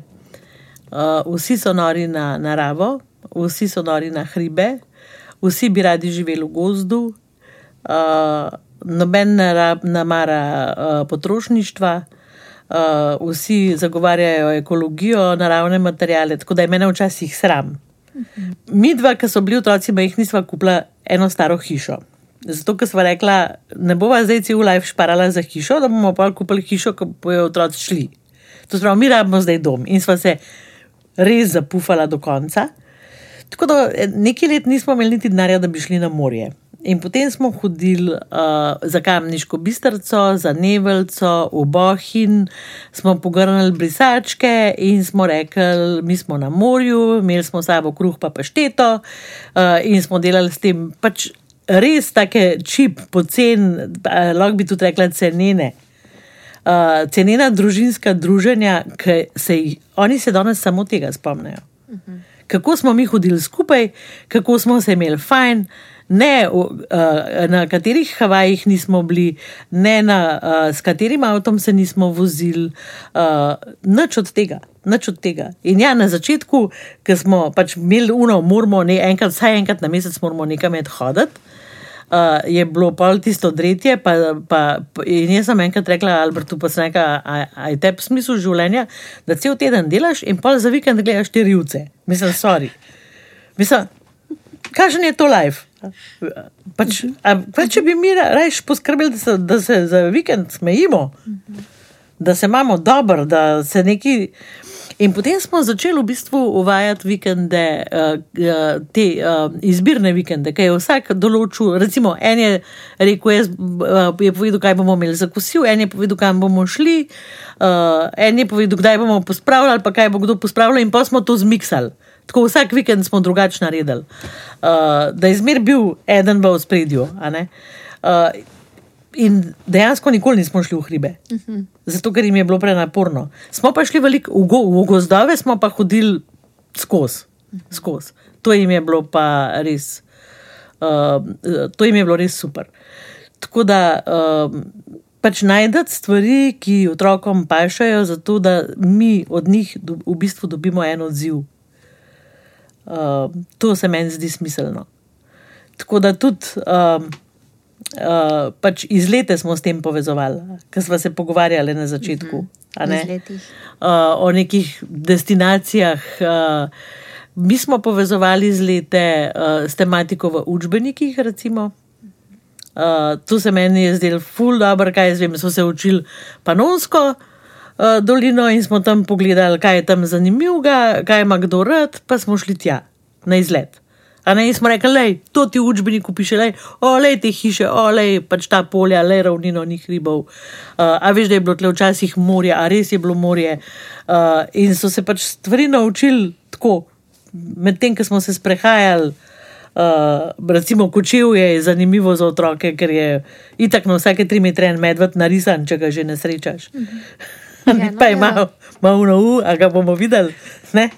Uh, vsi so nori na naravo, vsi so nori na hribe, vsi bi radi živeli v gozdu, uh, noben ne rab- ne mara uh, potrošništva. Uh, vsi zagovarjajo ekologijo, naravne materijale, tako da je mene včasih sram. Mi dva, ki so bili otroci, pa jih nisva kupila eno staro hišo. Zato, ker sva rekla, ne bova zdaj cel life šparala za hišo, da bomo pa kupili hišo, ko bojo otroci šli. To se pravi, mi rabimo zdaj dom in sva se res zapufala do konca. Tako da eh, nekaj let nismo imeli niti denarja, da bi šli na morje. In potem smo hodili uh, za Kamniško bistrco, za Nevelco, v Bohin, smo pogrnili brisačke in smo rekli, mi smo na morju, imeli smo sabo kruh pa pašteto uh, in smo delali s tem pač res take čip, pocen, uh, lahko bi tudi rekla cenene. Uh, cenena družinska druženja, ki se jih, oni se danes samo tega spomnijo. Kako smo mi hodili skupaj, kako smo se imeli fajn, ne v, uh, na katerih Havajih nismo bili, ne na uh, s katerim avtom se nismo vozili, uh, nič od tega. Nič od tega. In ja, na začetku, ko smo pač imeli uno, moramo ne, enkrat, vsaj enkrat na mesec moramo nekam hoditi, uh, je bilo pol tisto dretje. Pa, pa, in jaz sem enkrat rekla Albertu, pa sem rekla, a a je tebi smisel življenja, da cel teden delaš in pol za vikend gledaš te rjuce. Mislim, sorry. Mislim, kakšen je to life? Pač, a, pa če bi mi ra- rajš poskrbeli, da se, da se za vikend smejimo, da se imamo dobro, da se neki. In potem smo začeli v bistvu uvajati vikende, uh, uh, te uh, izbirne vikende, ki je vsak določil. Recimo, en je rekel, jaz, je povedal, kaj bomo imeli za kosil, en je povedal, kam bomo šli, en je povedal, kdaj bomo pospravljali, pa kaj bo kdo pospravljal, in pa smo to zmiksali. Tako vsak vikend smo drugače naredili, uh, da je zmer bil eden v spredju. Uh, in dejansko nikoli nismo šli v hribe, uh -huh. zato ker jim je bilo prenaporno. Smo pa šli veliko v, go, v gozdove, smo pa hodili skozi. Skoz. To jim je bilo pa res, uh, to jim je bilo res super. Tako da uh, pač najdete stvari, ki otrokom pašajo, zato da mi od njih do, v bistvu dobimo en odziv. Uh, to se meni zdi smiselno. Tako da tudi um, uh, pač iz leta smo s tem povezovali, ker smo se pogovarjali na začetku. a ne? V izletih. uh, o nekih destinacijah. Uh, mi smo povezovali z lete uh, s tematiko v učbenikih, recimo. Uh, to se meni je zdelo ful dobro, kaj jaz vem, smo se učili panonsko uh, dolino in smo tam pogledali, kaj je tam zanimivega, kaj ima kdo rad, pa smo šli tja na izlet. A ne, in smo rekli, lej, to ti v učbeniku piše, lej, olej te hiše, olej pač ta polja, lej ravnino ni hribov. Uh, a veš, da je bilo tle včasih morje, a res je bilo morje. Uh, in so se pač stvari naučili tako, medtem ko smo se sprehajali. Uh, recimo, kočev je zanimivo za otroke, ker je itak na vsake tri metre en medved narisan, če ga že ne srečaš. Ja, no, pa ja. ima malo na u, a ga bomo videli. Ne?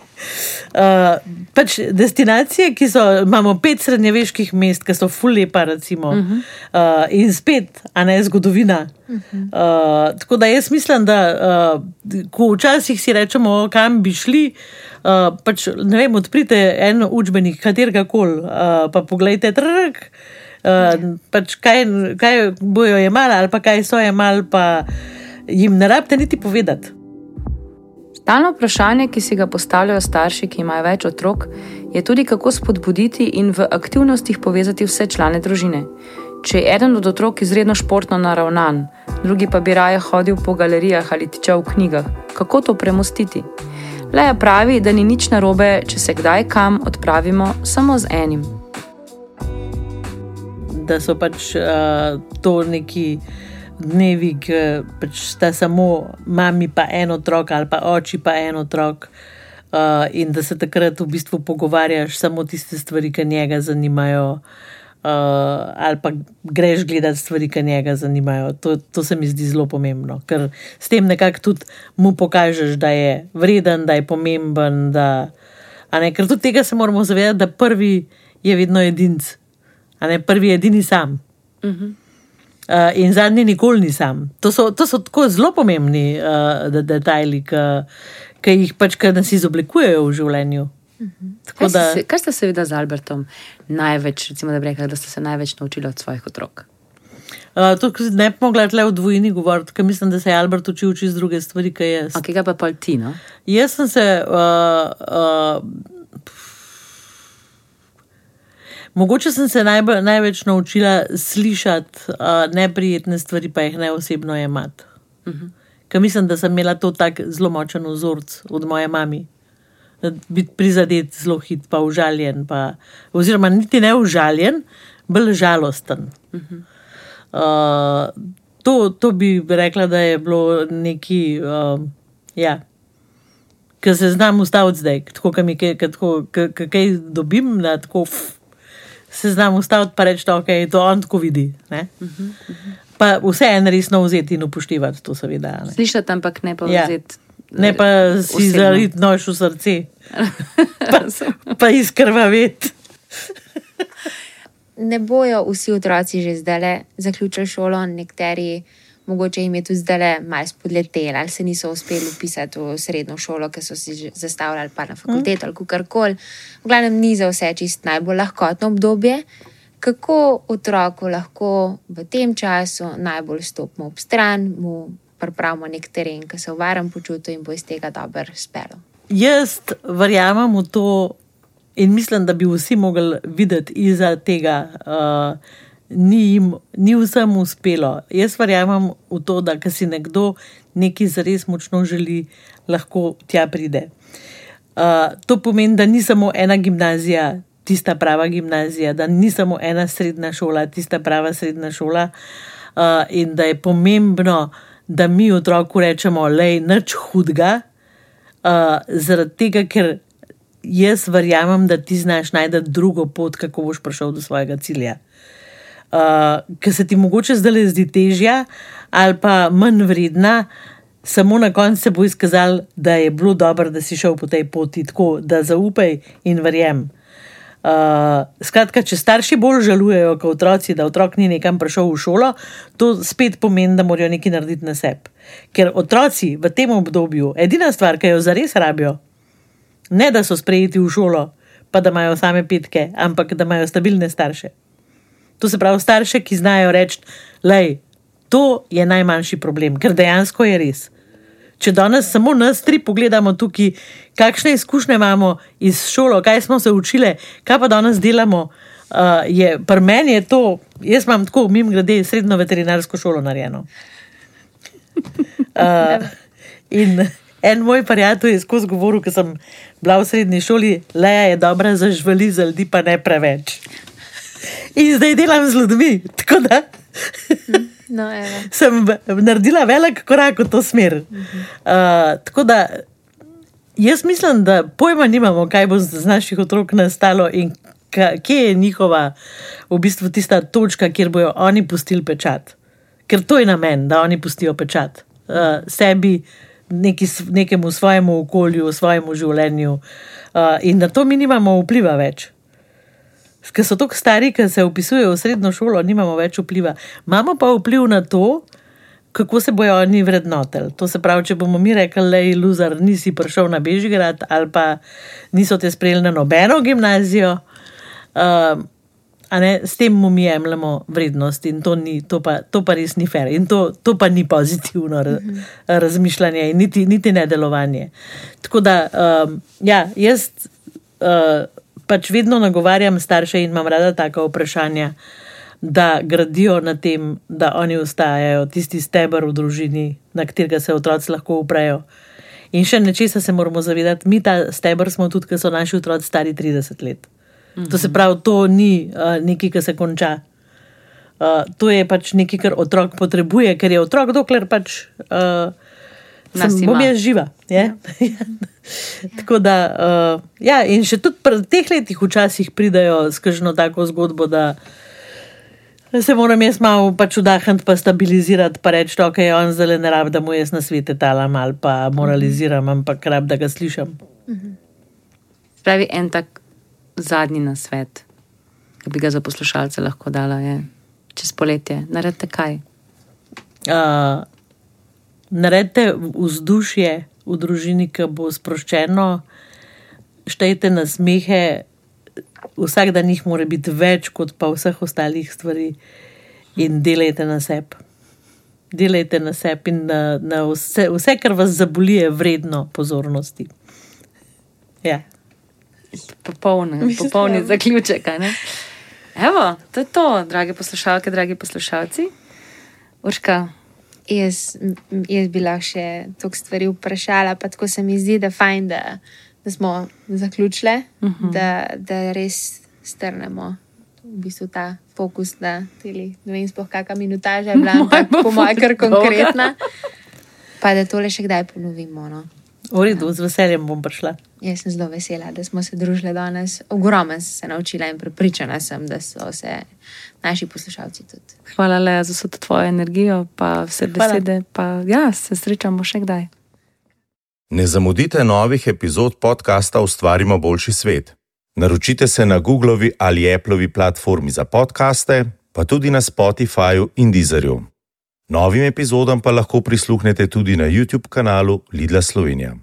Uh, pač destinacije, ki so, imamo pet srednjeveških mest, ki so fullepa, recimo, uh -huh. uh, in spet, a ne zgodovina. Uh -huh. uh, tako da jaz mislim, da uh, ko včasih si rečemo, kam bi šli, uh, pač ne vem, odprite en učbenik, katerega koli, uh, pa pogledajte trg. Uh, pač kaj, kaj bojo jemali, ali pa kaj so jemali, pa jim ne rabite niti povedati. Stalno vprašanje, ki si ga postavljajo starši, ki imajo več otrok, je tudi, kako spodbuditi in v aktivnostih povezati vse člane družine. Če je eden od otrok izredno športno naravnan, drugi pa bi raje hodil po galerijah ali tičal v knjigah, kako to premostiti? Leja pravi, da ni nič narobe, če se kdaj kam odpravimo samo z enim. Da so pač uh, to neki dnevi, ki pač sta samo mami, pa en otrok, ali pa oči, pa en otrok. Uh, in da se takrat v bistvu pogovarjaš samo tiste stvari, ki njega zanimajo, uh, ali pa greš gledati stvari, ki njega zanimajo. To, to se mi zdi zelo pomembno, ker s tem nekako tudi mu pokažeš, da je vreden, da je pomemben. Da, ne, ker tudi tega se moramo zavedati, da prvi je vedno edinc, a ne prvi je edini sam. Uh, in zadnji nikoli ni sam. To so, to so tako zelo pomembni uh, de detajli, ki jih pač, ki nas izoblikujejo v življenju. Tako Kaj, da, ste se, kaj ste se videli z Albertom največ, recimo, da, rekla, da ste se največ naučili od svojih otrok? uh, to ne bi mogla tle v dvojini govoriti, ker mislim, da se je Albert učil čez druge stvari, kot jaz. A kega pa pol ti, no? Jaz sem se. Uh, uh, mogoče sem se najbolj, največ naučila slišati uh, neprijetne stvari, pa jih ne osebno jemati. Uh -huh. Ker mislim, da sem imela to tako zelo močen vzorc od moje mame. Biti prizadet, zelo hit, pa užaljen, pa, oziroma niti ne užaljen, bolj žalosten. Uh -huh. uh, to, to bi rekla, da je bilo neki. Uh, ja, Ker se znam ustaviti zdaj, tako da mi kaj, kaj, kaj, kaj dobim, da tako f, se znam ustaviti, pa reči, da okay, to on tako vidi. ne. Pa vse en resno vzeti in upoštevati, to seveda. Ne, Slišati, ampak ne pa Ja. vzeti. ne pa si osebno. zariti nož v srce, [laughs] pa, pa izkrvaveti. ne bojo vsi otroci že zdaj zaključili šolo, nekateri, mogoče jim je tudi zdaj malo spodletelo, ali se niso uspeli upisati v srednjo šolo, ki so si zastavljali, pa na fakultet ali karkoli. V glavnem ni za vse čist najbolj lahkotno obdobje. Kako otroku lahko v tem času najbolj stopimo ob stran, mu pripravimo nek teren, ki se v varnem počuti in bo iz tega dobro spelo. Jaz verjamem v to in mislim, da bi vsi mogli videti iza tega. Uh, ni, jim, ni vsem uspelo. Jaz verjamem v to, da ker si nekdo nekaj zares močno želi, lahko tja pride. Uh, to pomeni, da ni samo ena gimnazija, tista prava gimnazija, da ni samo ena srednja šola, tista prava srednja šola, uh, in da je pomembno, da mi otroku rečemo, da je nič hudega, uh, zaradi tega, ker jaz verjamem, da ti znaš najti drugo pot, kako boš prišel do svojega cilja. Uh, ker se ti mogoče zdaj le zdi težja ali pa manj vredna, samo na koncu se bo izkazalo, da je bilo dobro, da si šel po tej poti, tako da zaupaj in verjem. Uh, skratka, če starši bolj žalujejo kot otroci, da otrok ni nekam prišel v šolo, to spet pomeni, da morajo nekaj narediti na sebi. Ker otroci v tem obdobju, edina stvar, ki jo zares rabijo, ne da so sprejeti v šolo, pa da imajo same petke, ampak da imajo stabilne starše. To se pravi, starše, ki znajo reči, da to je najmanjši problem, ker dejansko je res. Če danes samo nas tri pogledamo tukaj, kakšne izkušnje imamo iz šole, kaj smo se učili, kaj pa danes delamo, uh, je pri meni je to, jaz imam tako, mim grede, srednjo veterinarsko šolo narejeno. Uh, [laughs] in en moj prijatelj je skozi govoril, ker sem bila v srednji šoli, leja je dobra za živali, za ljudi pa ne preveč. In zdaj delam z ljudmi, tako da No, evo. sem naredila velik korak v to smer. Uh, tako da jaz mislim, da pojma nimamo, kaj bo z naših otrok nastalo in kje je njihova, v bistvu tista točka, kjer bojo oni pustili pečat. Ker to je namen, da oni pustijo pečat uh, sebi, neki, nekemu svojemu okolju, svojemu življenju. Uh, in na to mi nimamo vpliva več. Ker so tako stari, ki se upisujejo v srednjo šolo, nimamo več vpliva. Imamo pa vpliv na to, kako se bojo oni vrednotili. To se pravi, če bomo mi rekli, da je luzar, nisi prišel na Bežigrad ali pa niso te sprejeli na nobeno gimnazijo. Uh, Ne, s tem mu mi jemljemo vrednost in to, ni, to, pa, to pa res ni fair in to, to pa ni pozitivno uh -huh. razmišljanje in niti, niti ne delovanje. Tako da, um, ja, jaz uh, pač vedno nagovarjam starše in imam rada taka vprašanja, da gradijo na tem, da oni ostajajo tisti stebr v družini, na katerega se otroci lahko uprejo. In še nečesa se moramo zavedati, mi ta stebr smo tudi, ker so naši otroci stari 30 let. To se pravi, to ni uh, nekaj, kar se konča. Uh, to je pač nekaj, kar otrok potrebuje, ker je otrok, dokler pač. Uh, Sem, bom jaz živa. Ja. [laughs] tako da, uh, ja, in še tudi pri teh letih včasih pridajo skržno tako zgodbo, da se moram jaz malo pač vdahniti, pa stabilizirati, pa reči, da okay, je on zelo ne rab, da mu jaz na svete talam ali pa moraliziram, ampak rab, da ga slišam. Pravi en tak zadnji na svet, ki bi ga za poslušalce lahko dala, je čez poletje. Naredite kaj? Uh, naredite vzdušje v družini, ki bo sproščeno, štejte na smehe, vsak dan jih mora biti več kot pa vseh ostalih stvari, in delajte na sebi. Delajte na sebi in na, na vse, vse, kar vas zaboli, je vredno pozornosti. Ja popolni, popolni zaključek. Evo, to je to, drage poslušalke, dragi poslušalci. Urška. Jaz, jaz bi lahko še toliko stvari vprašala, pa tako se mi zdi, da, fajn, da, da smo zaključili, uh mhm. -huh. da, da res strnemo v bistvu ta fokus na teli. Ne vem, spoh kakšna minutaža je bila, [laughs] ampak po mojem, kar konkretna. Pa da tole še kdaj ponovimo. No? V redu, z veseljem bom prišla. Jaz sem zelo vesela, da smo se družili danes. Ogromno sem se naučila in prepričana sem, da so se naši poslušalci tudi. Hvala le za vso tvojo energijo, pa vse besede. Pa, ja, se srečamo še kdaj. Ne zamudite novih epizod podcasta Ustvarimo boljši svet. Naročite se na Googlovi ali Appleovi platformi za podkaste, pa tudi na Spotifyju in Deezerju. Novim epizodam pa lahko prisluhnete tudi na YouTube kanalu Lidla Slovenija.